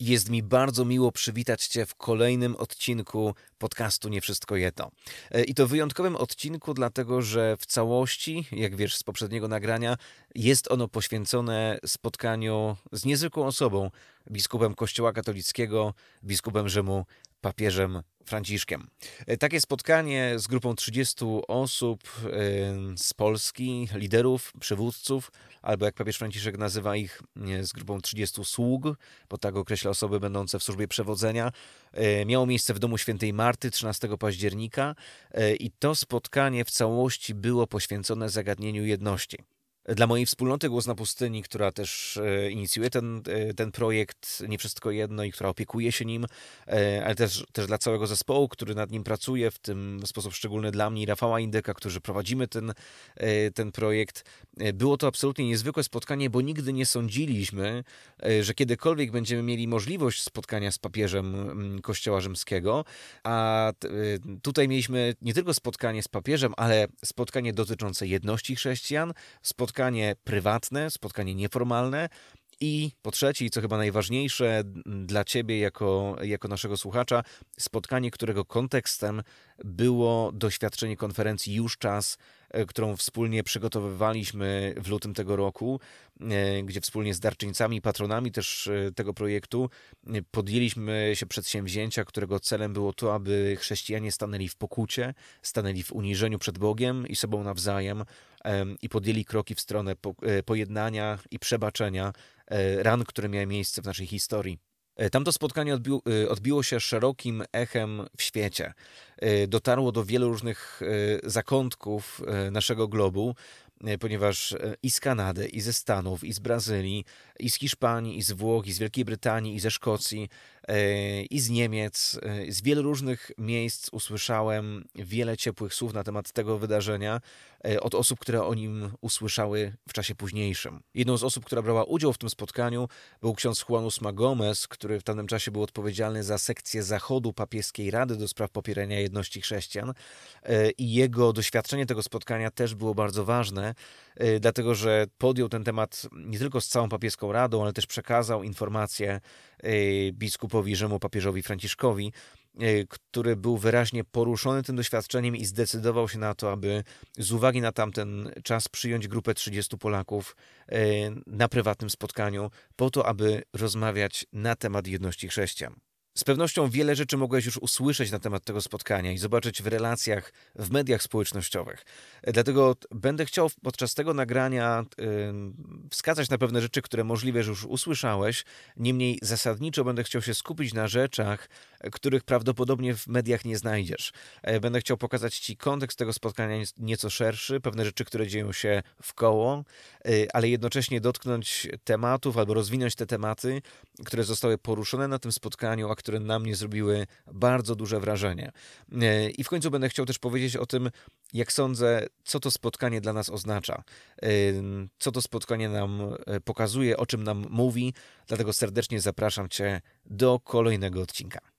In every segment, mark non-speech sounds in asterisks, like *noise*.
Jest mi bardzo miło przywitać Cię w kolejnym odcinku podcastu Nie Wszystko Jedno. E, I to wyjątkowym odcinku, dlatego że w całości, jak wiesz z poprzedniego nagrania, jest ono poświęcone spotkaniu z niezwykłą osobą, biskupem Kościoła katolickiego, biskupem Rzymu, papieżem Franciszkiem. E, takie spotkanie z grupą 30 osób e, z Polski, liderów, przywódców, albo jak papież Franciszek nazywa ich, z grupą 30 sług, bo tak określa osoby będące w służbie przewodzenia, e, miało miejsce w Domu Świętej Marty 13 października i to spotkanie w całości było poświęcone zagadnieniu jedności dla mojej wspólnoty Głos na Pustyni, która też e, inicjuje ten, e, ten projekt Nie Wszystko Jedno i która opiekuje się nim, e, ale też, też dla całego zespołu, który nad nim pracuje, w tym w sposób szczególny dla mnie i Rafała Indyka, którzy prowadzimy ten, ten projekt. Było to absolutnie niezwykłe spotkanie, bo nigdy nie sądziliśmy, że kiedykolwiek będziemy mieli możliwość spotkania z papieżem mm, Kościoła Rzymskiego, a tutaj mieliśmy nie tylko spotkanie z papieżem, ale spotkanie dotyczące jedności chrześcijan, spotkanie spotkanie prywatne, spotkanie nieformalne. I po trzecie, co chyba najważniejsze dla Ciebie jako, jako naszego słuchacza, spotkanie, którego kontekstem było doświadczenie konferencji Już Czas, którą wspólnie przygotowywaliśmy w lutym tego roku, e, gdzie wspólnie z darczyńcami, patronami też e, tego projektu podjęliśmy się przedsięwzięcia, którego celem było to, aby chrześcijanie stanęli w pokucie, stanęli w uniżeniu przed Bogiem i sobą nawzajem i podjęli kroki w stronę pojednania i przebaczenia ran, które miały miejsce w naszej historii. E, tamto spotkanie odbiło, e, odbiło się szerokim echem w świecie. E, dotarło do wielu różnych zakątków naszego globu, ponieważ i z Kanady, i ze Stanów, i z Brazylii, i z Hiszpanii, i z Włoch, i z Wielkiej Brytanii, i ze Szkocji, i z Niemiec, z wielu różnych miejsc usłyszałem wiele ciepłych słów na temat tego wydarzenia E, od osób, które o nim usłyszały w czasie późniejszym. Jedną z osób, która brała udział w tym spotkaniu był ksiądz Juanus Magomez, który w tamtym czasie był odpowiedzialny za sekcję Zachodu Papieskiej Rady do spraw popierania jedności chrześcijan e, i jego doświadczenie tego spotkania też było bardzo ważne, e, dlatego że podjął ten temat nie tylko z całą papieską radą, ale też przekazał informacje biskupowi Rzymu, papieżowi Franciszkowi, E, który był wyraźnie poruszony tym doświadczeniem i zdecydował się na to, aby z uwagi na tamten czas przyjąć grupę 30 Polaków e, na prywatnym spotkaniu, po to, aby rozmawiać na temat jedności chrześcijan. Z pewnością wiele rzeczy mogłeś już usłyszeć na temat tego spotkania i zobaczyć w relacjach, w mediach społecznościowych. Dlatego będę chciał podczas tego nagrania wskazać na pewne rzeczy, które możliwe, że już usłyszałeś. Niemniej zasadniczo będę chciał się skupić na rzeczach, których prawdopodobnie w mediach nie znajdziesz. E, będę chciał pokazać Ci kontekst tego spotkania nieco szerszy, pewne rzeczy, które dzieją się w koło, e, ale jednocześnie dotknąć tematów albo rozwinąć te tematy, które zostały poruszone na tym spotkaniu, a które na mnie zrobiły bardzo duże wrażenie. E, I w końcu będę chciał też powiedzieć o tym, jak sądzę, co to spotkanie dla nas oznacza, co to spotkanie nam pokazuje, o czym nam mówi. Dlatego serdecznie zapraszam Cię do kolejnego odcinka.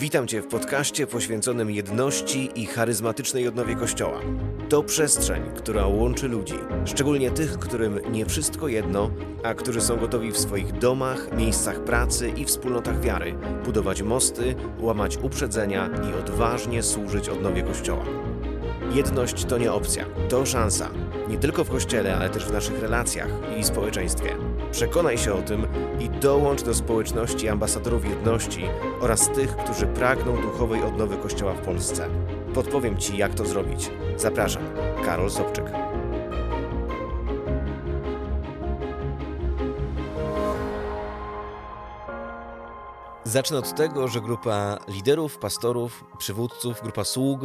Witam Cię w podcaście poświęconym jedności i charyzmatycznej odnowie Kościoła. To przestrzeń, która łączy ludzi, szczególnie tych, którym nie wszystko jedno, a którzy są gotowi w swoich domach, miejscach pracy i wspólnotach wiary budować mosty, łamać uprzedzenia i odważnie służyć odnowie Kościoła. Jedność to nie opcja, to szansa. Nie tylko w Kościele, ale też w naszych relacjach i społeczeństwie. Przekonaj się o tym i dołącz do społeczności ambasadorów jedności oraz tych, którzy pragną duchowej odnowy Kościoła w Polsce. Podpowiem Ci, jak to zrobić. Zapraszam, Karol Sobczyk. Zacznę od tego, że grupa liderów, pastorów, przywódców, grupa sług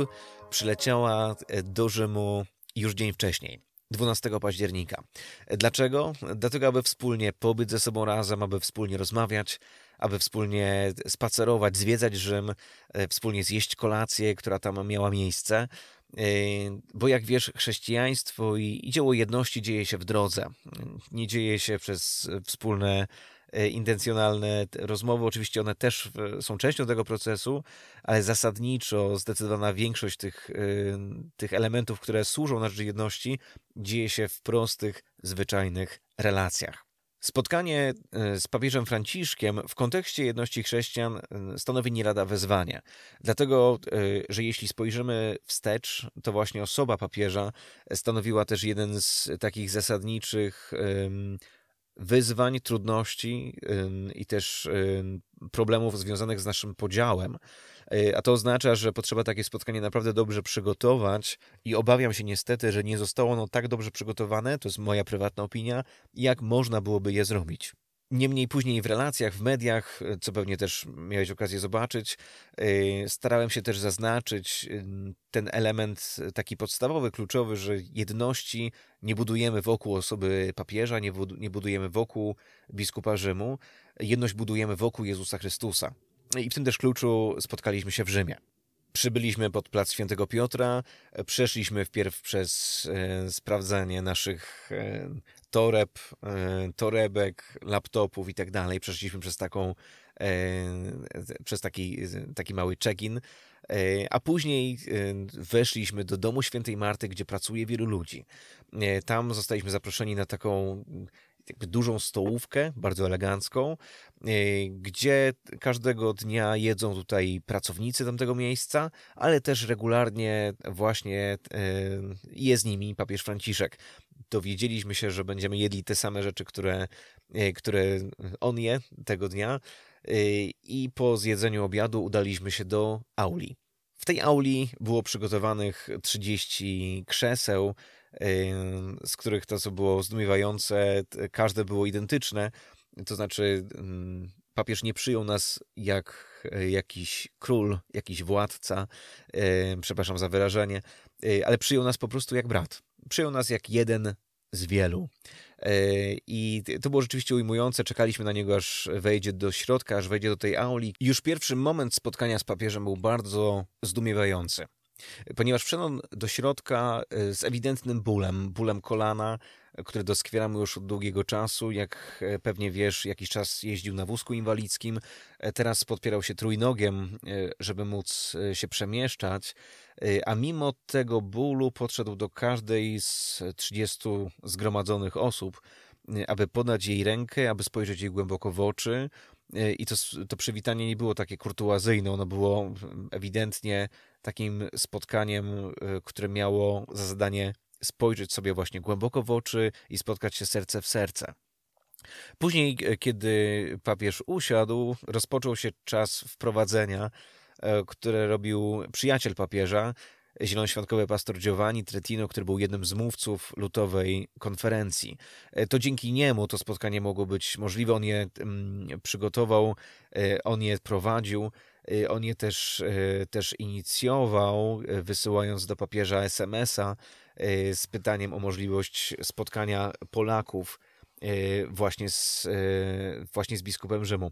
przyleciała do Rzymu już dzień wcześniej. 12 października. Dlaczego? Dlatego, aby wspólnie pobyć ze sobą razem, aby wspólnie rozmawiać, aby wspólnie spacerować, zwiedzać Rzym, e, wspólnie zjeść kolację, która tam miała miejsce. E, bo jak wiesz, chrześcijaństwo i dzieło jedności dzieje się w drodze. Nie dzieje się przez wspólne intencjonalne rozmowy. Oczywiście one też są częścią tego procesu, ale zasadniczo zdecydowana większość tych, e, tych elementów, które służą naszej jedności, dzieje się w prostych, zwyczajnych relacjach. Spotkanie e, z papieżem Franciszkiem w kontekście jedności chrześcijan e, stanowi nie lada wezwanie. Dlatego, e, że jeśli spojrzymy wstecz, to właśnie osoba papieża stanowiła też jeden z takich zasadniczych wyzwań, trudności i też problemów związanych z naszym podziałem. A to oznacza, że potrzeba takie spotkanie naprawdę dobrze przygotować i obawiam się niestety, że nie zostało ono tak dobrze przygotowane, to jest moja prywatna opinia, jak można byłoby je zrobić. Niemniej później w relacjach, w mediach, co pewnie też miałeś okazję zobaczyć, y, starałem się też zaznaczyć y, ten element taki podstawowy, kluczowy, że jedności nie budujemy wokół osoby papieża, nie budujemy wokół biskupa Rzymu, jedność budujemy wokół Jezusa Chrystusa. I w tym też kluczu spotkaliśmy się w Rzymie. Przybyliśmy pod plac Świętego Piotra, przeszliśmy wpierw przez e, sprawdzanie naszych e, toreb, e, torebek, laptopów i tak dalej. Przeszliśmy przez taką, e, przez taki, taki mały check-in, e, a później weszliśmy do domu Świętej Marty, gdzie pracuje wielu ludzi. Tam zostaliśmy zaproszeni na taką dużą stołówkę, bardzo elegancką, gdzie każdego dnia jedzą tutaj pracownicy tamtego miejsca, ale też regularnie właśnie jest z nimi papież Franciszek. Dowiedzieliśmy się, że będziemy jedli te same rzeczy, które, e, które on je tego dnia i po zjedzeniu obiadu udaliśmy się do auli. W tej auli było przygotowanych 30 krzeseł, z których to, co było zdumiewające, każde było identyczne. To znaczy, mm, papież nie przyjął nas jak e, jakiś król, jakiś władca, przepraszam za wyrażenie, e, ale przyjął nas po prostu jak brat. Przyjął nas jak jeden z wielu. E, I to było rzeczywiście ujmujące. Czekaliśmy na niego, aż wejdzie do środka, aż wejdzie do tej auli. Już pierwszy moment spotkania z papieżem był bardzo zdumiewający ponieważ wszedł do środka e, z ewidentnym bólem, bólem kolana, który doskwiera już od długiego czasu. Jak e, pewnie wiesz, jakiś czas jeździł na wózku inwalidzkim, e, teraz podpierał się trójnogiem, żeby móc się przemieszczać, a mimo tego bólu podszedł do każdej z 30 zgromadzonych osób, aby podać jej rękę, aby spojrzeć jej głęboko w oczy, i to, to przywitanie nie było takie kurtuazyjne, ono było ewidentnie takim spotkaniem, e, które miało za zadanie spojrzeć sobie właśnie głęboko w oczy i spotkać się serce w serce. Później, e, kiedy papież usiadł, rozpoczął się czas wprowadzenia, e, które robił przyjaciel papieża, zielonoświątkowy pastor Giovanni Tretino, który był jednym z mówców lutowej konferencji. To dzięki niemu to spotkanie mogło być możliwe. On je mm, przygotował, on je prowadził. Y, on je też, y, też inicjował, y, wysyłając do papieża SMS-a z pytaniem o możliwość spotkania Polaków właśnie z, właśnie z biskupem Rzymu.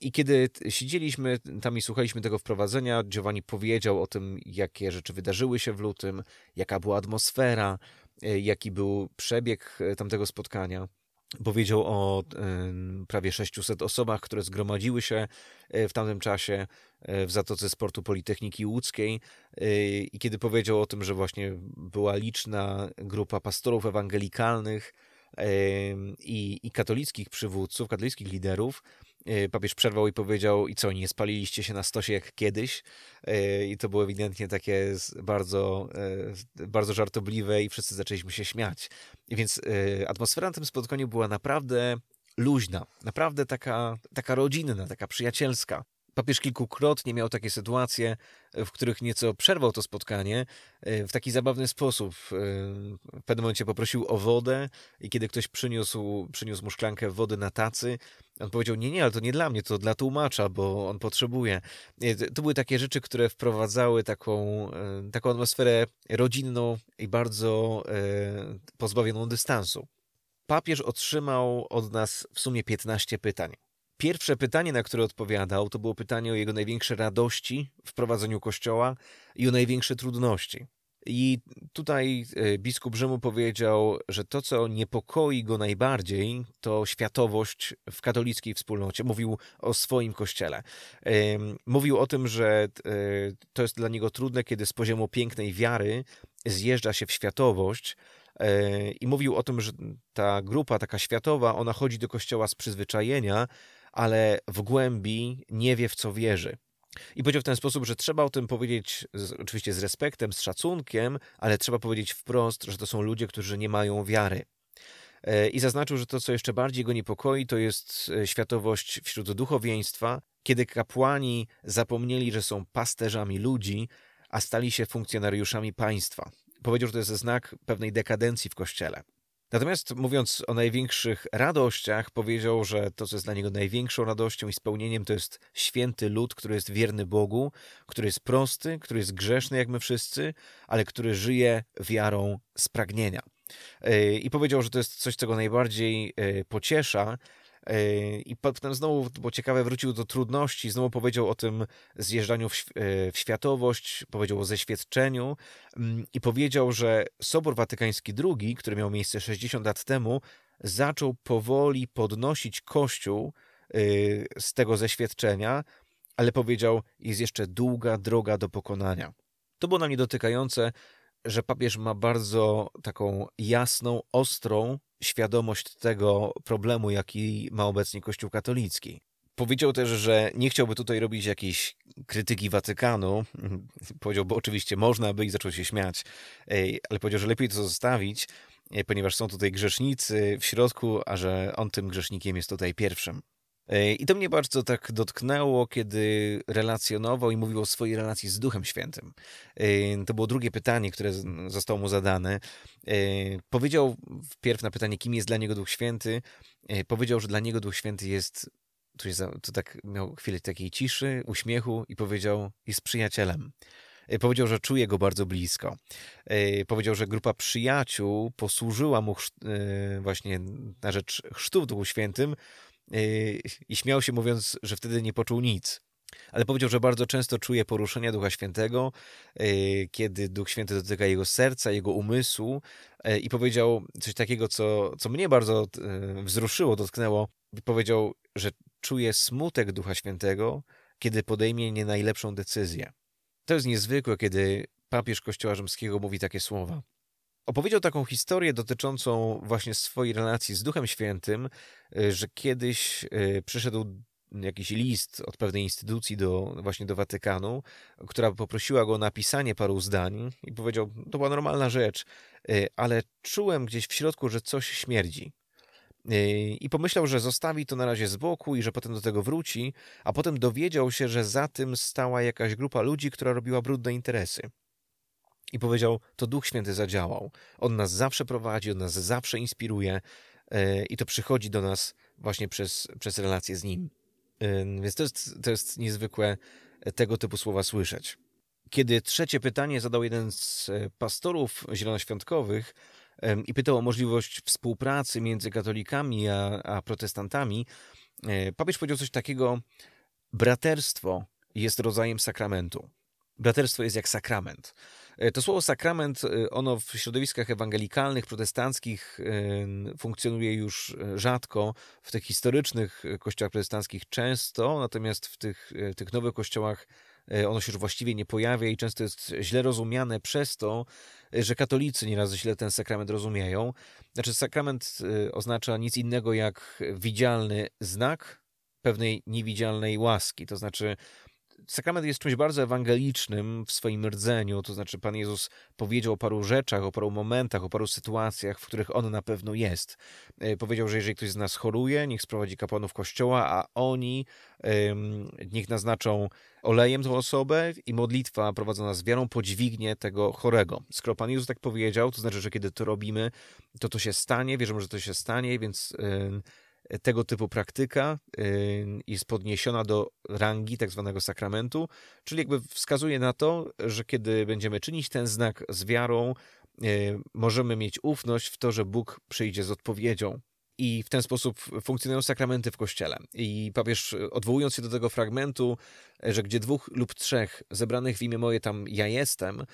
I kiedy siedzieliśmy tam i słuchaliśmy tego wprowadzenia, Giovanni powiedział o tym, jakie rzeczy wydarzyły się w lutym, jaka była atmosfera, jaki był przebieg tamtego spotkania. Powiedział o prawie 600 osobach, które zgromadziły się e, w tamtym czasie e, w Zatoce Sportu Politechniki Łódzkiej e, i kiedy powiedział o tym, że właśnie była liczna grupa pastorów ewangelikalnych i, i katolickich przywódców, katolickich liderów, papież przerwał i powiedział, i co, nie spaliliście się na stosie jak kiedyś? E, I to było ewidentnie takie bardzo, e, bardzo żartobliwe i wszyscy zaczęliśmy się śmiać. I więc atmosfera na tym spotkaniu była naprawdę luźna, naprawdę taka, taka rodzinna, taka przyjacielska. Papież kilkukrotnie miał takie sytuacje, w których nieco przerwał to spotkanie w taki zabawny sposób. W pewnym momencie poprosił o wodę i kiedy ktoś przyniósł, przyniósł mu szklankę wody na tacy, on powiedział, nie, nie, ale to nie dla mnie, to dla tłumacza, bo on potrzebuje. To były takie rzeczy, które wprowadzały taką, e, taką atmosferę rodzinną i bardzo e, pozbawioną dystansu. Papież otrzymał od nas w sumie 15 pytań. Pierwsze pytanie, na które odpowiadał, to było pytanie o jego największe radości w prowadzeniu kościoła i o największe trudności. I tutaj e, biskup Rzymu powiedział, że to, co niepokoi go najbardziej, to światowość w katolickiej wspólnocie. Mówił o swoim kościele. Mówił o tym, że e, to jest dla niego trudne, kiedy z poziomu pięknej wiary zjeżdża się w światowość, I mówił o tym, że ta grupa taka światowa, ona chodzi do kościoła z przyzwyczajenia, ale w głębi nie wie, w co wierzy. I powiedział w ten sposób, że trzeba o tym powiedzieć z, oczywiście z respektem, z szacunkiem, ale trzeba powiedzieć wprost, że to są ludzie, którzy nie mają wiary. E, I zaznaczył, że to, co jeszcze bardziej go niepokoi, to jest e, światowość wśród duchowieństwa, kiedy kapłani zapomnieli, że są pasterzami ludzi, a stali się funkcjonariuszami państwa. Powiedział, że to jest znak pewnej dekadencji w kościele. Natomiast mówiąc o największych radościach, powiedział, że to, co jest dla niego największą radością i spełnieniem, to jest święty lud, który jest wierny Bogu, który jest prosty, który jest grzeszny jak my wszyscy, ale który żyje wiarą z pragnienia. E, I powiedział, że to jest coś, co go najbardziej e, pociesza, i potem znowu, bo ciekawe, wrócił do trudności, znowu powiedział o tym zjeżdżaniu w, w światowość, powiedział o zeświadczeniu mm, i powiedział, że Sobor Watykański II, który miał miejsce 60 lat temu, zaczął powoli podnosić Kościół e, z tego zeświadczenia, ale powiedział, jest jeszcze długa droga do pokonania. To było na mnie dotykające, że papież ma bardzo taką jasną, ostrą świadomość tego problemu, jaki ma obecnie Kościół katolicki. Powiedział też, że nie chciałby tutaj robić jakiejś krytyki Watykanu. *laughs* Powiedział, bo oczywiście można by i zaczął się śmiać, ale powiedział, że lepiej to zostawić, ponieważ są tutaj grzesznicy w środku, a że on tym grzesznikiem jest tutaj pierwszym. I to mnie bardzo tak dotknęło, kiedy relacjonował i mówił o swojej relacji z Duchem Świętym. To było drugie pytanie, które zostało mu zadane. Powiedział wpierw na pytanie, kim jest dla niego Duch Święty, powiedział, że dla niego Duch Święty jest, jest, to tak miał chwilę takiej ciszy, uśmiechu i powiedział, jest przyjacielem. Powiedział, że czuje go bardzo blisko. Powiedział, że grupa przyjaciół posłużyła mu właśnie na rzecz chrztu w Duchu Świętym, i śmiał się mówiąc, że wtedy nie poczuł nic. Ale powiedział, że bardzo często czuje poruszenia Ducha Świętego, kiedy Duch Święty dotyka jego serca, jego umysłu. I powiedział coś takiego, co, co mnie bardzo wzruszyło, dotknęło. Powiedział, że czuje smutek Ducha Świętego, kiedy podejmie nie najlepszą decyzję. To jest niezwykłe, kiedy papież Kościoła Rzymskiego mówi takie słowa. Opowiedział taką historię dotyczącą właśnie swojej relacji z Duchem Świętym, y, że kiedyś y, przyszedł jakiś list od pewnej instytucji do, właśnie do Watykanu, która poprosiła go o napisanie paru zdań i powiedział, to była normalna rzecz, y, ale czułem gdzieś w środku, że coś śmierdzi. I pomyślał, że zostawi to na razie z boku i że potem do tego wróci, a potem dowiedział się, że za tym stała jakaś grupa ludzi, która robiła brudne interesy. I powiedział, to Duch Święty zadziałał. On nas zawsze prowadzi, on nas zawsze inspiruje e, i to przychodzi do nas właśnie przez, przez relacje z Nim. E, więc to jest, to jest niezwykłe tego typu słowa słyszeć. Kiedy trzecie pytanie zadał jeden z e, pastorów zielonoświątkowych i pytał o możliwość współpracy między katolikami a, a protestantami, papież powiedział coś takiego: braterstwo jest rodzajem sakramentu. Braterstwo jest jak sakrament. E, to słowo sakrament, e, ono w środowiskach ewangelikalnych, protestanckich e, funkcjonuje już rzadko, w tych historycznych kościołach protestanckich często, natomiast w tych, tych nowych kościołach ono się już właściwie nie pojawia i często jest źle rozumiane przez to, że katolicy nieraz źle ten sakrament rozumieją. Znaczy, sakrament oznacza nic innego jak widzialny znak pewnej niewidzialnej łaski. To znaczy, sakrament jest czymś bardzo ewangelicznym w swoim rdzeniu, to znaczy Pan Jezus powiedział o paru rzeczach, o paru momentach, o paru sytuacjach, w których On na pewno jest. E, powiedział, że jeżeli ktoś z nas choruje, niech sprowadzi kapłanów kościoła, a oni niech naznaczą olejem tą osobę i modlitwa prowadzona z wiarą podźwignie tego chorego. Skoro Pan Jezus tak powiedział, to znaczy, że kiedy to robimy, to to się stanie, wierzymy, że to się stanie, więc tego typu praktyka y, jest podniesiona do rangi tak zwanego sakramentu, czyli jakby wskazuje na to, że kiedy będziemy czynić ten znak z wiarą, y, możemy mieć ufność w to, że Bóg przyjdzie z odpowiedzią. I w ten sposób funkcjonują sakramenty w kościele. I papież, odwołując się do tego fragmentu, że gdzie dwóch lub trzech zebranych w imię moje tam ja jestem,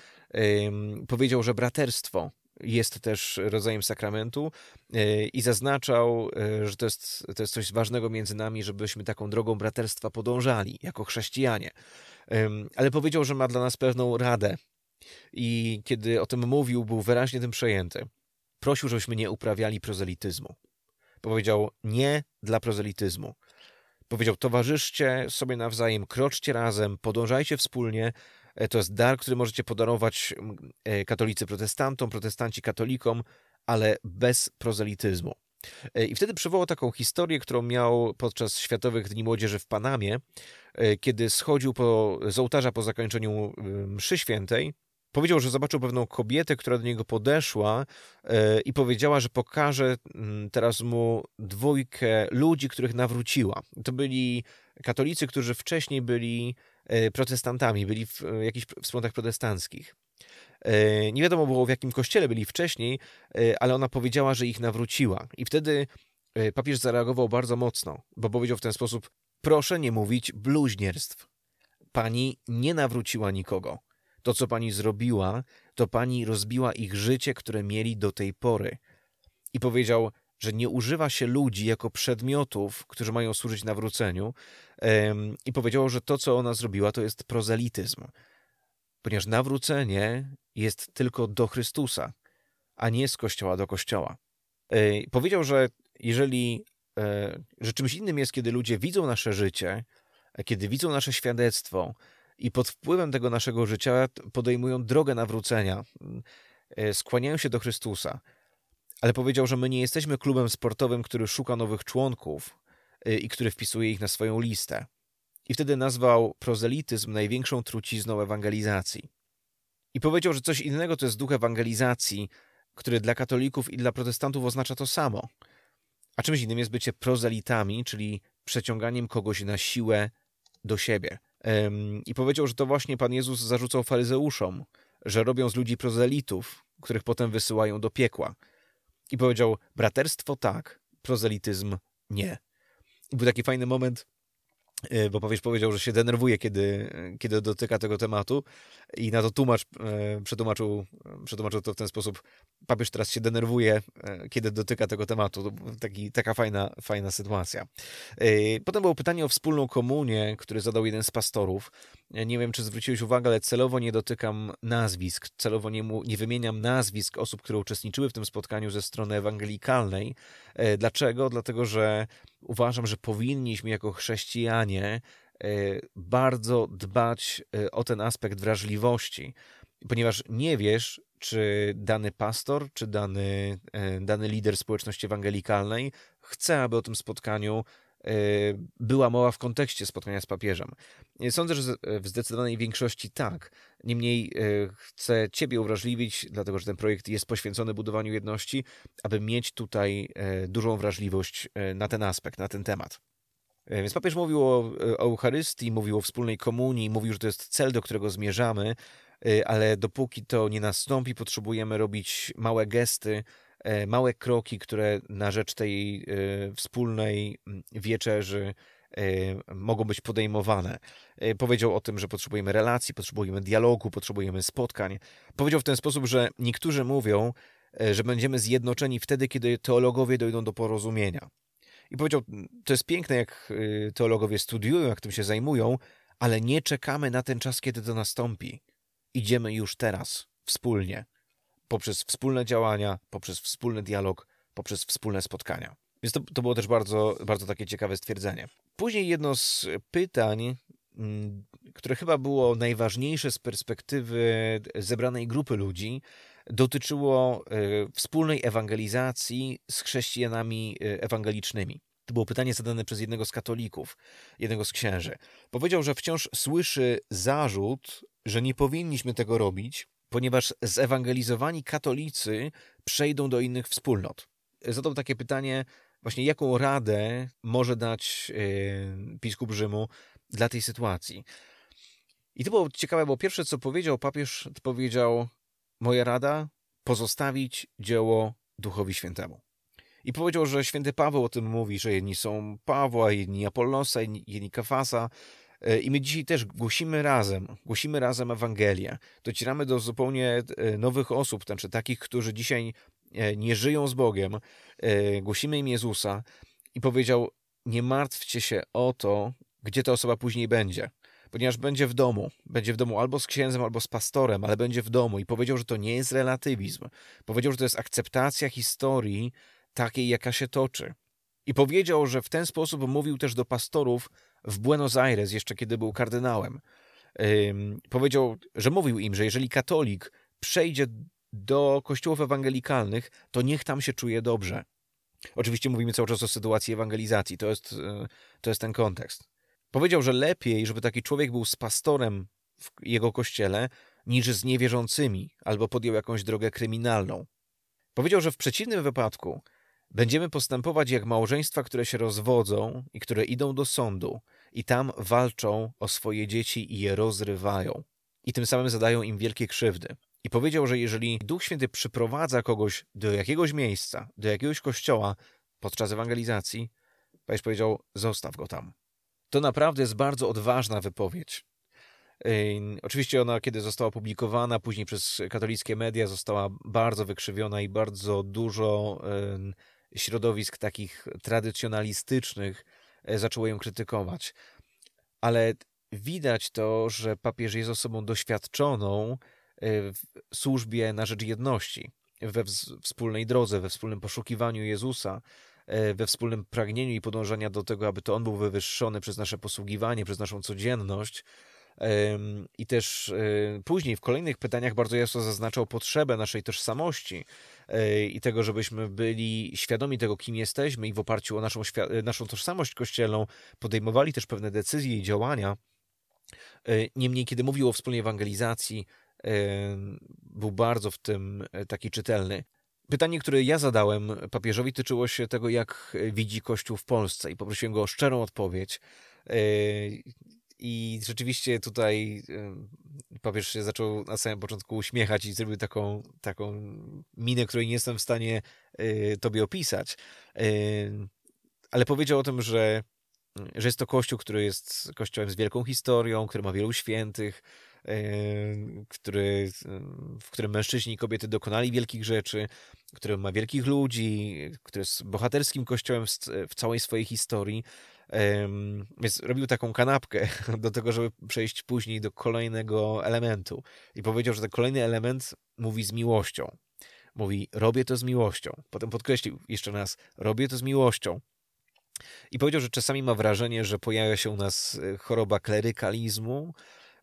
powiedział, że braterstwo jest też rodzajem sakramentu e, i zaznaczał, e, że to jest, to jest coś ważnego między nami, żebyśmy taką drogą braterstwa podążali jako chrześcijanie. Ale powiedział, że ma dla nas pewną radę i kiedy o tym mówił, był wyraźnie tym przejęty. prosił, żebyśmy nie uprawiali prozelityzmu. Powiedział nie dla prozelityzmu. Powiedział, towarzyszcie sobie nawzajem, kroczcie razem, podążajcie wspólnie. E, to jest dar, który możecie podarować e, katolicy protestantom, protestanci katolikom, ale bez prozelityzmu. E, I wtedy przywołał taką historię, którą miał podczas Światowych Dni Młodzieży w Panamie, kiedy schodził po, z ołtarza po zakończeniu mszy świętej Powiedział, że zobaczył pewną kobietę, która do niego podeszła i powiedziała, że pokaże teraz mu dwójkę ludzi, których nawróciła. To byli katolicy, którzy wcześniej byli protestantami, byli w jakichś wspólnotach protestanckich. E, nie wiadomo było, w jakim kościele byli wcześniej, ale ona powiedziała, że ich nawróciła. I wtedy papież zareagował bardzo mocno, bo powiedział w ten sposób: Proszę nie mówić bluźnierstw. Pani nie nawróciła nikogo. To, co pani zrobiła, to pani rozbiła ich życie, które mieli do tej pory. I powiedział, że nie używa się ludzi jako przedmiotów, którzy mają służyć nawróceniu. I powiedział, że to, co ona zrobiła, to jest prozelityzm. Ponieważ nawrócenie jest tylko do Chrystusa, a nie z kościoła do kościoła. Powiedział, że jeżeli e, że czymś innym jest, kiedy ludzie widzą nasze życie, kiedy widzą nasze świadectwo, i pod wpływem tego naszego życia podejmują drogę nawrócenia, e, skłaniają się do Chrystusa. Ale powiedział, że my nie jesteśmy klubem sportowym, który szuka nowych członków e, i który wpisuje ich na swoją listę. I wtedy nazwał prozelityzm największą trucizną ewangelizacji. I powiedział, że coś innego to jest duch ewangelizacji, który dla katolików i dla protestantów oznacza to samo. A czymś innym jest bycie prozelitami, czyli przeciąganiem kogoś na siłę do siebie. I powiedział, że to właśnie Pan Jezus zarzucał faryzeuszom, że robią z ludzi prozelitów, których potem wysyłają do piekła. I powiedział, braterstwo tak, prozelityzm nie. I był taki fajny moment, E, bo papież powiedział, że się denerwuje, kiedy, kiedy dotyka tego tematu i na to tłumacz e, przetłumaczył, przetłumaczył to w ten sposób. Papież teraz się denerwuje, e, kiedy dotyka tego tematu. Taki, taka fajna, fajna sytuacja. Potem było pytanie o wspólną komunię, które zadał jeden z pastorów. Nie wiem, czy zwróciłeś uwagę, ale celowo nie dotykam nazwisk, celowo nie, mu, nie wymieniam nazwisk osób, które uczestniczyły w tym spotkaniu ze strony ewangelikalnej. Dlaczego? Dlatego, że uważam, że powinniśmy jako chrześcijanie e, bardzo dbać e, o ten aspekt wrażliwości, ponieważ nie wiesz, czy dany pastor, czy dany, e, dany lider społeczności ewangelikalnej chce, aby o tym spotkaniu była mowa w kontekście spotkania z papieżem. Sądzę, że w zdecydowanej większości tak. Niemniej chcę Ciebie uwrażliwić, dlatego że ten projekt jest poświęcony budowaniu jedności, aby mieć tutaj dużą wrażliwość na ten aspekt, na ten temat. Więc papież mówił o, Eucharystii, mówił o wspólnej komunii, mówił, że to jest cel, do którego zmierzamy, ale dopóki to nie nastąpi, potrzebujemy robić małe gesty, E, małe kroki, które na rzecz tej e, wspólnej mm, wieczerzy e, mogą być podejmowane. Powiedział o tym, że potrzebujemy relacji, potrzebujemy dialogu, potrzebujemy spotkań. Powiedział w ten sposób, że niektórzy mówią, że będziemy zjednoczeni wtedy, kiedy teologowie dojdą do porozumienia. I powiedział, to jest piękne, jak teologowie studiują, jak tym się zajmują, ale nie czekamy na ten czas, kiedy to nastąpi. Idziemy już teraz, wspólnie poprzez wspólne działania, poprzez wspólny dialog, poprzez wspólne spotkania. Więc to, to było też bardzo, bardzo takie ciekawe stwierdzenie. Później jedno z pytań, mm, które chyba było najważniejsze z perspektywy zebranej grupy ludzi, dotyczyło e, wspólnej ewangelizacji z chrześcijanami e, ewangelicznymi. To było pytanie zadane przez jednego z katolików, jednego z księży. Powiedział, że wciąż słyszy zarzut, że nie powinniśmy tego robić, ponieważ zewangelizowani katolicy przejdą do innych wspólnot. Zadał takie pytanie, właśnie jaką radę może dać yy, biskup Rzymu dla tej sytuacji. I to było ciekawe, bo pierwsze co powiedział papież, to powiedział: Moja rada pozostawić dzieło Duchowi Świętemu. I powiedział, że święty Paweł o tym mówi, że jedni są Pawła, jedni Apollosa, jedni Kafasa, I my dzisiaj też głosimy razem, głosimy razem Ewangelię. Docieramy do zupełnie e, nowych osób, znaczy takich, którzy dzisiaj e, nie żyją z Bogiem. Głosimy im Jezusa i powiedział: Nie martwcie się o to, gdzie ta osoba później będzie. ponieważ będzie w domu. Będzie w domu albo z księdzem, albo z pastorem, ale będzie w domu. I powiedział, że to nie jest relatywizm. Powiedział, że to jest akceptacja historii takiej, jaka się toczy. I powiedział, że w ten sposób mówił też do pastorów w Buenos Aires, jeszcze kiedy był kardynałem. powiedział, że mówił im, że jeżeli katolik przejdzie do kościołów ewangelikalnych, to niech tam się czuje dobrze. Oczywiście mówimy cały czas o sytuacji ewangelizacji, to jest, e, to jest ten kontekst. Powiedział, że lepiej, żeby taki człowiek był z pastorem w jego kościele, niż z niewierzącymi, albo podjął jakąś drogę kryminalną. Powiedział, że w przeciwnym wypadku będziemy postępować jak małżeństwa, które się rozwodzą i które idą do sądu i tam walczą o swoje dzieci i je rozrywają. I tym samym zadają im wielkie krzywdy. I powiedział, że jeżeli Duch Święty przyprowadza kogoś do jakiegoś miejsca, do jakiegoś kościoła podczas ewangelizacji, Paweł powiedział, zostaw go tam. To naprawdę jest bardzo odważna wypowiedź. Oczywiście ona, kiedy została opublikowana później przez katolickie media, została bardzo wykrzywiona i bardzo dużo środowisk takich tradycjonalistycznych e, zaczęło ją krytykować. Ale widać to, że papież jest osobą doświadczoną, Y, w służbie na rzecz jedności, we wspólnej drodze, we wspólnym poszukiwaniu Jezusa, y, we wspólnym pragnieniu i podążania do tego, aby to On był wywyższony przez nasze posługiwanie, przez naszą codzienność. I też y, później w kolejnych pytaniach bardzo jasno zaznaczał potrzebę naszej tożsamości i tego, żebyśmy byli świadomi tego, kim jesteśmy i w oparciu o naszą, naszą tożsamość kościelną podejmowali też pewne decyzje i działania. Niemniej, kiedy mówił o wspólnej ewangelizacji, był bardzo w tym e, taki czytelny. Pytanie, które ja zadałem papieżowi, tyczyło się tego, jak widzi Kościół w Polsce i poprosiłem go o szczerą odpowiedź. I rzeczywiście tutaj papież się zaczął na samym początku uśmiechać i zrobił taką, taką minę, której nie jestem w stanie e, tobie opisać. Ale powiedział o tym, że, że jest to Kościół, który jest Kościołem z wielką historią, który ma wielu świętych, który, w którym mężczyźni i kobiety dokonali wielkich rzeczy, który ma wielkich ludzi, który jest bohaterskim kościołem w całej swojej historii. Więc robił taką kanapkę *laughs* do tego, żeby przejść później do kolejnego elementu. I powiedział, że ten kolejny element mówi z miłością. Mówi, robię to z miłością. Potem podkreślił jeszcze raz, robię to z miłością. I powiedział, że czasami ma wrażenie, że pojawia się u nas e, choroba klerykalizmu,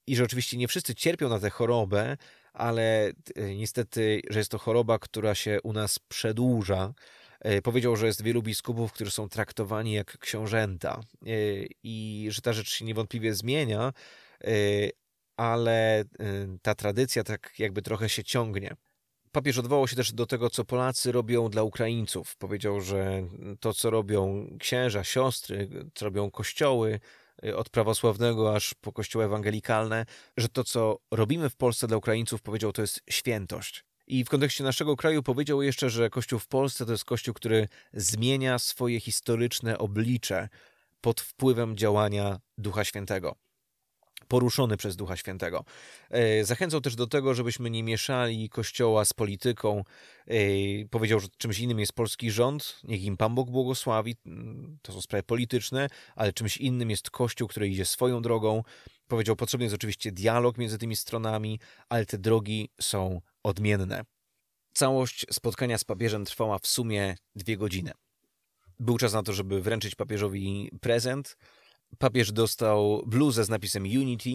i że oczywiście nie wszyscy cierpią na tę chorobę, ale e, niestety, że jest to choroba, która się u nas przedłuża. E, powiedział, że jest wielu biskupów, którzy są traktowani jak książęta e, i że ta rzecz się niewątpliwie zmienia, ale ta tradycja tak jakby trochę się ciągnie. Papież odwołał się też do tego, co Polacy robią dla Ukraińców. Powiedział, że to, co robią księża, siostry, co robią kościoły, od prawosławnego aż po kościoły ewangelikalne, że to, co robimy w Polsce dla Ukraińców, powiedział, to jest świętość. I w kontekście naszego kraju powiedział jeszcze, że Kościół w Polsce to jest Kościół, który zmienia swoje historyczne oblicze pod wpływem działania Ducha Świętego poruszony przez Ducha Świętego. E, zachęcał też do tego, żebyśmy nie mieszali Kościoła z polityką. E, powiedział, że czymś innym jest polski rząd, niech im Pan Bóg błogosławi, to są sprawy polityczne, ale czymś innym jest Kościół, który idzie swoją drogą. Powiedział, potrzebny jest oczywiście dialog między tymi stronami, ale te drogi są odmienne. Całość spotkania z papieżem trwała w sumie dwie godziny. Był czas na to, żeby wręczyć papieżowi prezent, papież dostał bluzę z napisem Unity,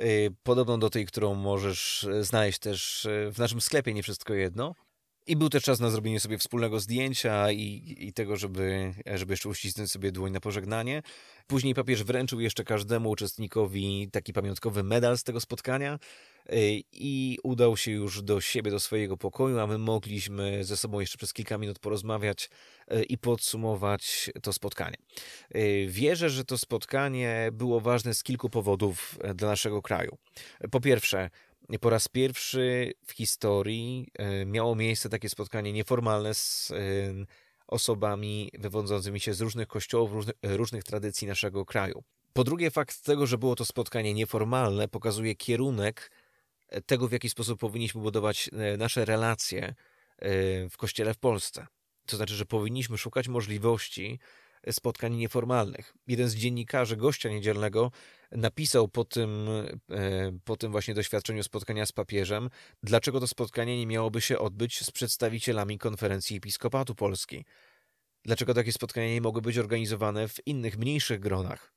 y, podobną do tej, którą możesz znaleźć też y, w naszym sklepie, nie wszystko jedno. I był też czas na zrobienie sobie wspólnego zdjęcia i, i tego, żeby, żeby jeszcze uścisnąć sobie dłoń na pożegnanie. Później papież wręczył jeszcze każdemu uczestnikowi taki pamiątkowy medal z tego spotkania y, i udał się już do siebie, do swojego pokoju, a my mogliśmy ze sobą jeszcze przez kilka minut porozmawiać y, i podsumować to spotkanie. Y, wierzę, że to spotkanie było ważne z kilku powodów dla naszego kraju. Po pierwsze, po raz pierwszy w historii miało miejsce takie spotkanie nieformalne z osobami wywodzącymi się z różnych kościołów, różnych, różnych tradycji naszego kraju. Po drugie, fakt tego, że było to spotkanie nieformalne, pokazuje kierunek e, tego, w jaki sposób powinniśmy budować e, nasze relacje e, w kościele w Polsce. To znaczy, że powinniśmy szukać możliwości spotkań nieformalnych. Jeden z dziennikarzy gościa niedzielnego napisał po tym, e, po tym właśnie doświadczeniu spotkania z papieżem, dlaczego to spotkanie nie miałoby się odbyć z przedstawicielami konferencji Episkopatu Polski. Dlaczego takie spotkania nie mogły być organizowane w innych, mniejszych gronach?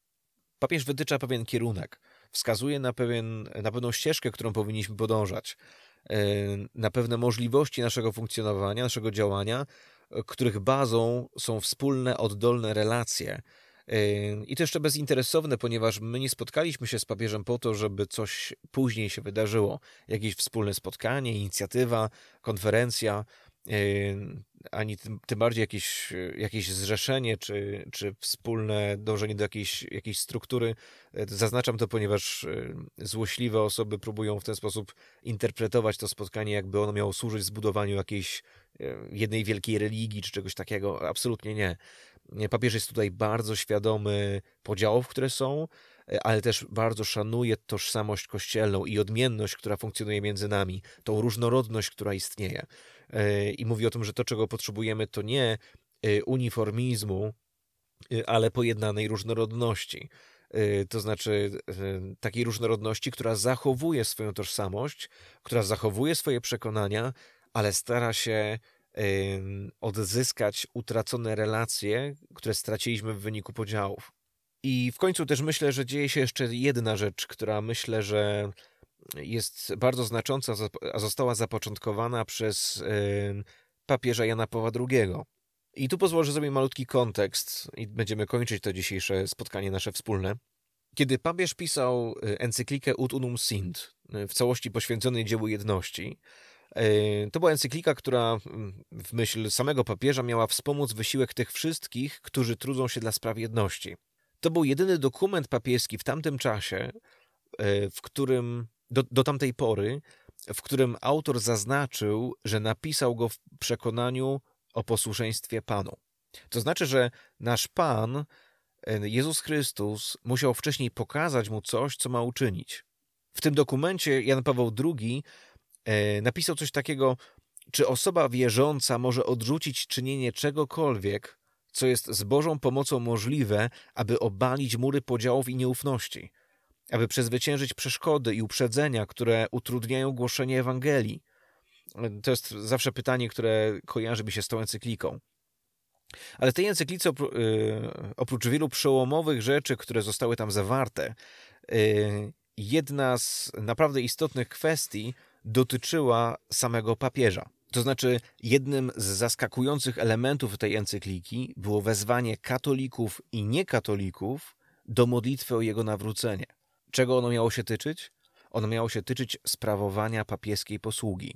Papież wytycza pewien kierunek, wskazuje na, pewien, na pewną ścieżkę, którą powinniśmy podążać, e, na pewne możliwości naszego funkcjonowania, naszego działania, których bazą są wspólne, oddolne relacje. I to jeszcze bezinteresowne, ponieważ my nie spotkaliśmy się z papieżem po to, żeby coś później się wydarzyło. Jakieś wspólne spotkanie, inicjatywa, konferencja ani tym, bardziej jakieś, jakieś zrzeszenie, czy, czy wspólne dążenie do jakiejś, jakiejś struktury. Zaznaczam to, ponieważ złośliwe osoby próbują w ten sposób interpretować to spotkanie, jakby ono miało służyć zbudowaniu jakiejś jednej wielkiej religii, czy czegoś takiego. Absolutnie nie. Papież jest tutaj bardzo świadomy podziałów, które są, ale też bardzo szanuje tożsamość kościelną i odmienność, która funkcjonuje między nami, tą różnorodność, która istnieje. E, i mówi o tym, że to, czego potrzebujemy, to nie e, uniformizmu, e, ale pojednanej różnorodności. To znaczy takiej różnorodności, która zachowuje swoją tożsamość, która zachowuje swoje przekonania, ale stara się odzyskać utracone relacje, które straciliśmy w wyniku podziałów. I w końcu też myślę, że dzieje się jeszcze jedna rzecz, która myślę, że jest bardzo znacząca, a została zapoczątkowana przez papieża Jana Pawła II. I tu pozwolę, zrobię malutki kontekst i będziemy kończyć to dzisiejsze spotkanie nasze wspólne. Kiedy papież pisał e, encyklikę Ut Unum Sint, w całości poświęconej dziełu jedności, to była encyklika, która w myśl samego papieża miała wspomóc wysiłek tych wszystkich, którzy trudzą się dla spraw jedności. To był jedyny dokument papieski w tamtym czasie, w którym do, do tamtej pory, w którym autor zaznaczył, że napisał go w przekonaniu o posłuszeństwie Panu. To znaczy, że nasz Pan, e, Jezus Chrystus, musiał wcześniej pokazać mu coś, co ma uczynić. W tym dokumencie Jan Paweł II e, napisał coś takiego, czy osoba wierząca może odrzucić czynienie czegokolwiek, co jest z Bożą pomocą możliwe, aby obalić mury podziałów i nieufności aby przezwyciężyć przeszkody i uprzedzenia, które utrudniają głoszenie Ewangelii? To jest zawsze pytanie, które kojarzy mi się z tą encykliką. Ale w tej encyklice, y, oprócz wielu przełomowych rzeczy, które zostały tam zawarte, jedna z naprawdę istotnych kwestii dotyczyła samego papieża. To znaczy, jednym z zaskakujących elementów tej encykliki było wezwanie katolików i niekatolików do modlitwy o jego nawrócenie. Czego ono miało się tyczyć? Ono miało się tyczyć sprawowania papieskiej posługi.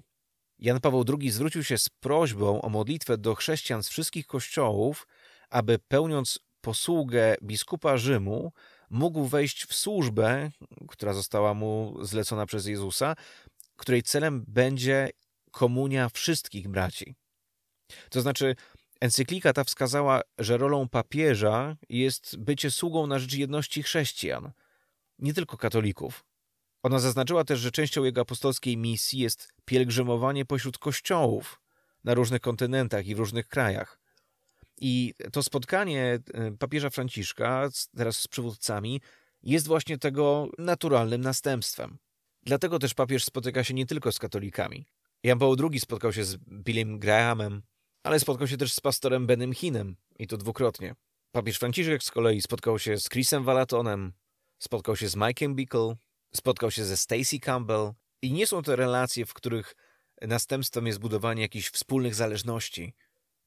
Jan Paweł II zwrócił się z prośbą o modlitwę do chrześcijan z wszystkich kościołów, aby pełniąc posługę biskupa Rzymu, mógł wejść w służbę, która została mu zlecona przez Jezusa, której celem będzie komunia wszystkich braci. To znaczy, encyklika ta wskazała, że rolą papieża jest bycie sługą na rzecz jedności chrześcijan – nie tylko katolików. Ona zaznaczyła też, że częścią jego apostolskiej misji jest pielgrzymowanie pośród kościołów na różnych kontynentach i w różnych krajach. I to spotkanie e, papieża Franciszka teraz z przywódcami jest właśnie tego naturalnym następstwem. Dlatego też papież spotyka się nie tylko z katolikami. Jan Paweł II spotkał się z Billem Grahamem, ale spotkał się też z pastorem Benem Hinem i to dwukrotnie. Papież Franciszek z kolei spotkał się z Chrisem Walatonem, spotkał się z Mike'em Bickle, spotkał się ze Stacy Campbell i nie są to relacje, w których następstwem jest budowanie jakichś wspólnych zależności.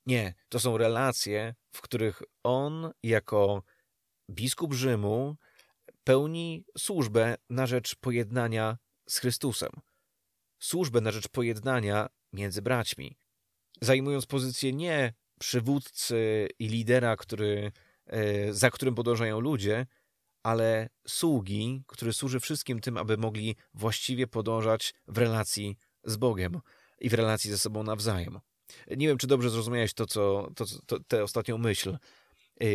Nie, to są relacje, w których on jako biskup Rzymu pełni służbę na rzecz pojednania z Chrystusem. Służbę na rzecz pojednania między braćmi. Zajmując pozycję nie przywódcy i lidera, który, e, za którym podążają ludzie, ale sługi, który służy wszystkim tym, aby mogli właściwie podążać w relacji z Bogiem i w relacji ze sobą nawzajem. Nie wiem, czy dobrze zrozumiałeś to, co, to, to, tę ostatnią myśl,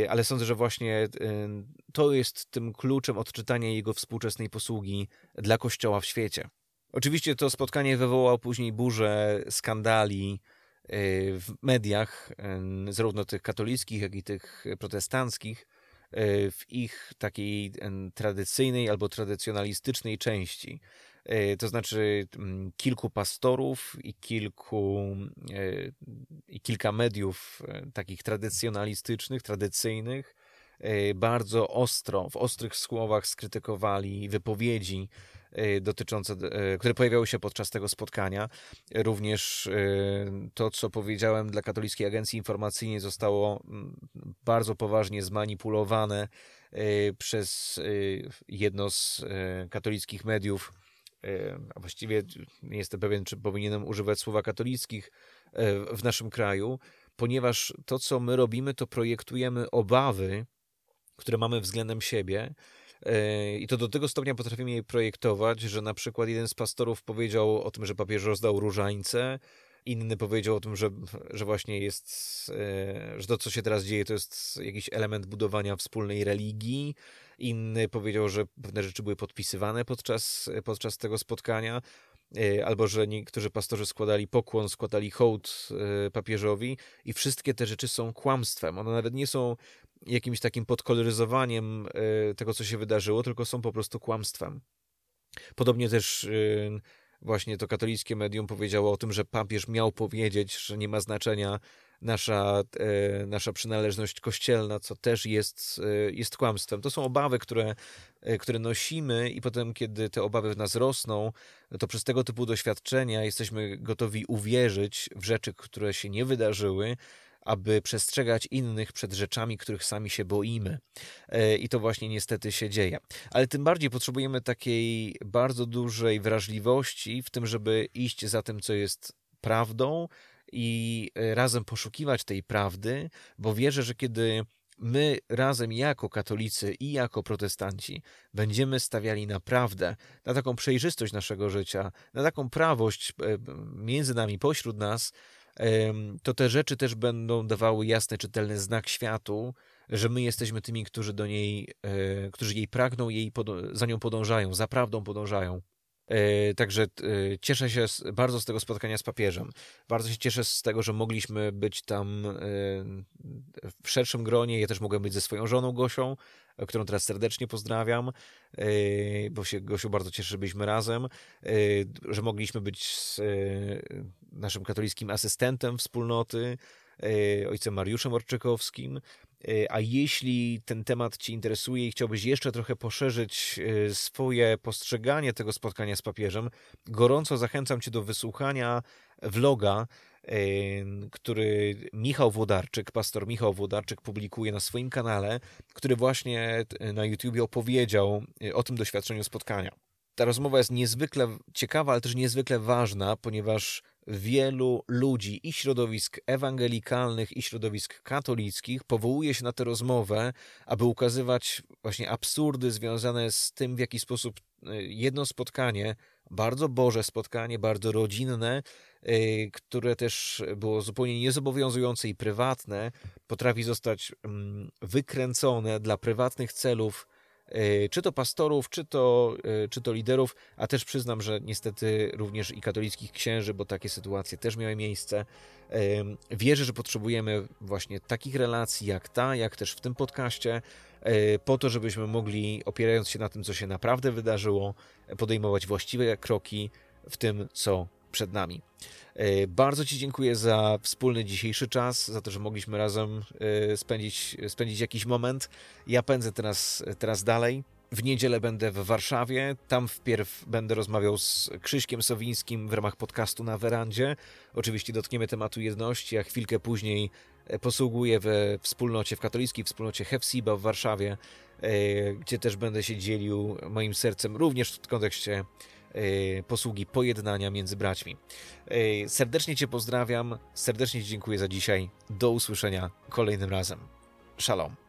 ale sądzę, że właśnie y, to jest tym kluczem odczytania jego współczesnej posługi dla Kościoła w świecie. Oczywiście to spotkanie wywołało później burzę skandali, w mediach, zarówno tych katolickich, jak i tych protestanckich, w ich takiej tradycyjnej albo tradycjonalistycznej części. E, to znaczy mm, kilku pastorów i kilku e, i kilka mediów e, takich tradycjonalistycznych, tradycyjnych bardzo ostro, w ostrych słowach skrytykowali wypowiedzi dotyczące, które pojawiały się podczas tego spotkania. Również to, co powiedziałem dla Katolickiej Agencji Informacyjnej zostało mm, bardzo poważnie zmanipulowane przez jedno z katolickich mediów a właściwie nie jestem pewien, czy powinienem używać słowa katolickich e, w naszym kraju, ponieważ to, co my robimy, to projektujemy obawy, które mamy względem siebie. E, I to do tego stopnia potrafimy je projektować, że na przykład jeden z pastorów powiedział o tym, że papież rozdał różańce, inny powiedział o tym, że, że właśnie jest, e, że to, co się teraz dzieje, to jest jakiś element budowania wspólnej religii. Inny powiedział, że pewne rzeczy były podpisywane podczas, podczas tego spotkania, e, albo że niektórzy pastorzy składali pokłon, składali hołd e, papieżowi, i wszystkie te rzeczy są kłamstwem. One nawet nie są jakimś takim podkoloryzowaniem tego, co się wydarzyło, tylko są po prostu kłamstwem. Podobnie też właśnie to katolickie medium powiedziało o tym, że papież miał powiedzieć, że nie ma znaczenia nasza, e, nasza przynależność kościelna, co też jest, e, jest kłamstwem. To są obawy, które, e, które nosimy, i potem, kiedy te obawy w nas rosną, to przez tego typu doświadczenia jesteśmy gotowi uwierzyć w rzeczy, które się nie wydarzyły, aby przestrzegać innych przed rzeczami, których sami się boimy. I to właśnie niestety się dzieje. Ale tym bardziej potrzebujemy takiej bardzo dużej wrażliwości w tym, żeby iść za tym, co jest prawdą i e, razem poszukiwać tej prawdy, bo wierzę, że kiedy my razem jako katolicy i jako protestanci będziemy stawiali na prawdę, na taką przejrzystość naszego życia, na taką prawość e, między nami, pośród nas, to te rzeczy też będą dawały jasny, czytelny znak światu, że my jesteśmy tymi, którzy do niej, e, którzy jej pragną, jej za nią podążają, za prawdą podążają. E, także e, cieszę się bardzo z tego spotkania z papieżem. Bardzo się cieszę z tego, że mogliśmy być tam w szerszym gronie. Ja też mogłem być ze swoją żoną Gosią, którą teraz serdecznie pozdrawiam, bo się Gosiu bardzo cieszę, że byliśmy razem, że mogliśmy być z naszym katolickim asystentem wspólnoty, ojcem Mariuszem Orczykowskim. A jeśli ten temat Ci interesuje i chciałbyś jeszcze trochę poszerzyć swoje postrzeganie tego spotkania z papieżem, gorąco zachęcam Cię do wysłuchania vloga który Michał Włodarczyk, pastor Michał Włodarczyk publikuje na swoim kanale, który właśnie na YouTubie opowiedział e, o tym doświadczeniu spotkania. Ta rozmowa jest niezwykle ciekawa, ale też niezwykle ważna, ponieważ wielu ludzi i środowisk ewangelikalnych, i środowisk katolickich powołuje się na tę rozmowę, aby ukazywać właśnie absurdy związane z tym, w jaki sposób e, jedno spotkanie, bardzo Boże spotkanie, bardzo rodzinne, Y, które też było zupełnie niezobowiązujące i prywatne, potrafi zostać mm, wykręcone dla prywatnych celów, czy to pastorów, czy to, y, czy to liderów, a też przyznam, że niestety również i katolickich księży, bo takie sytuacje też miały miejsce. Wierzę, że potrzebujemy właśnie takich relacji jak ta, jak też w tym podcaście, po to, żebyśmy mogli, opierając się na tym, co się naprawdę wydarzyło, podejmować właściwe kroki w tym, co przed nami. E, bardzo Ci dziękuję za wspólny dzisiejszy czas, za to, że mogliśmy razem e, spędzić, spędzić jakiś moment. Ja pędzę teraz, teraz dalej. W niedzielę będę w Warszawie. Tam wpierw będę rozmawiał z Krzyśkiem Sowińskim w ramach podcastu na werandzie. Oczywiście dotkniemy tematu jedności, a chwilkę później e, posługuję we wspólnocie, w katolickiej wspólnocie Hefsiba w Warszawie, gdzie też będę się dzielił moim sercem również w kontekście posługi pojednania między braćmi. Y, serdecznie Cię pozdrawiam, serdecznie Ci dziękuję za dzisiaj. Do usłyszenia kolejnym razem. Shalom.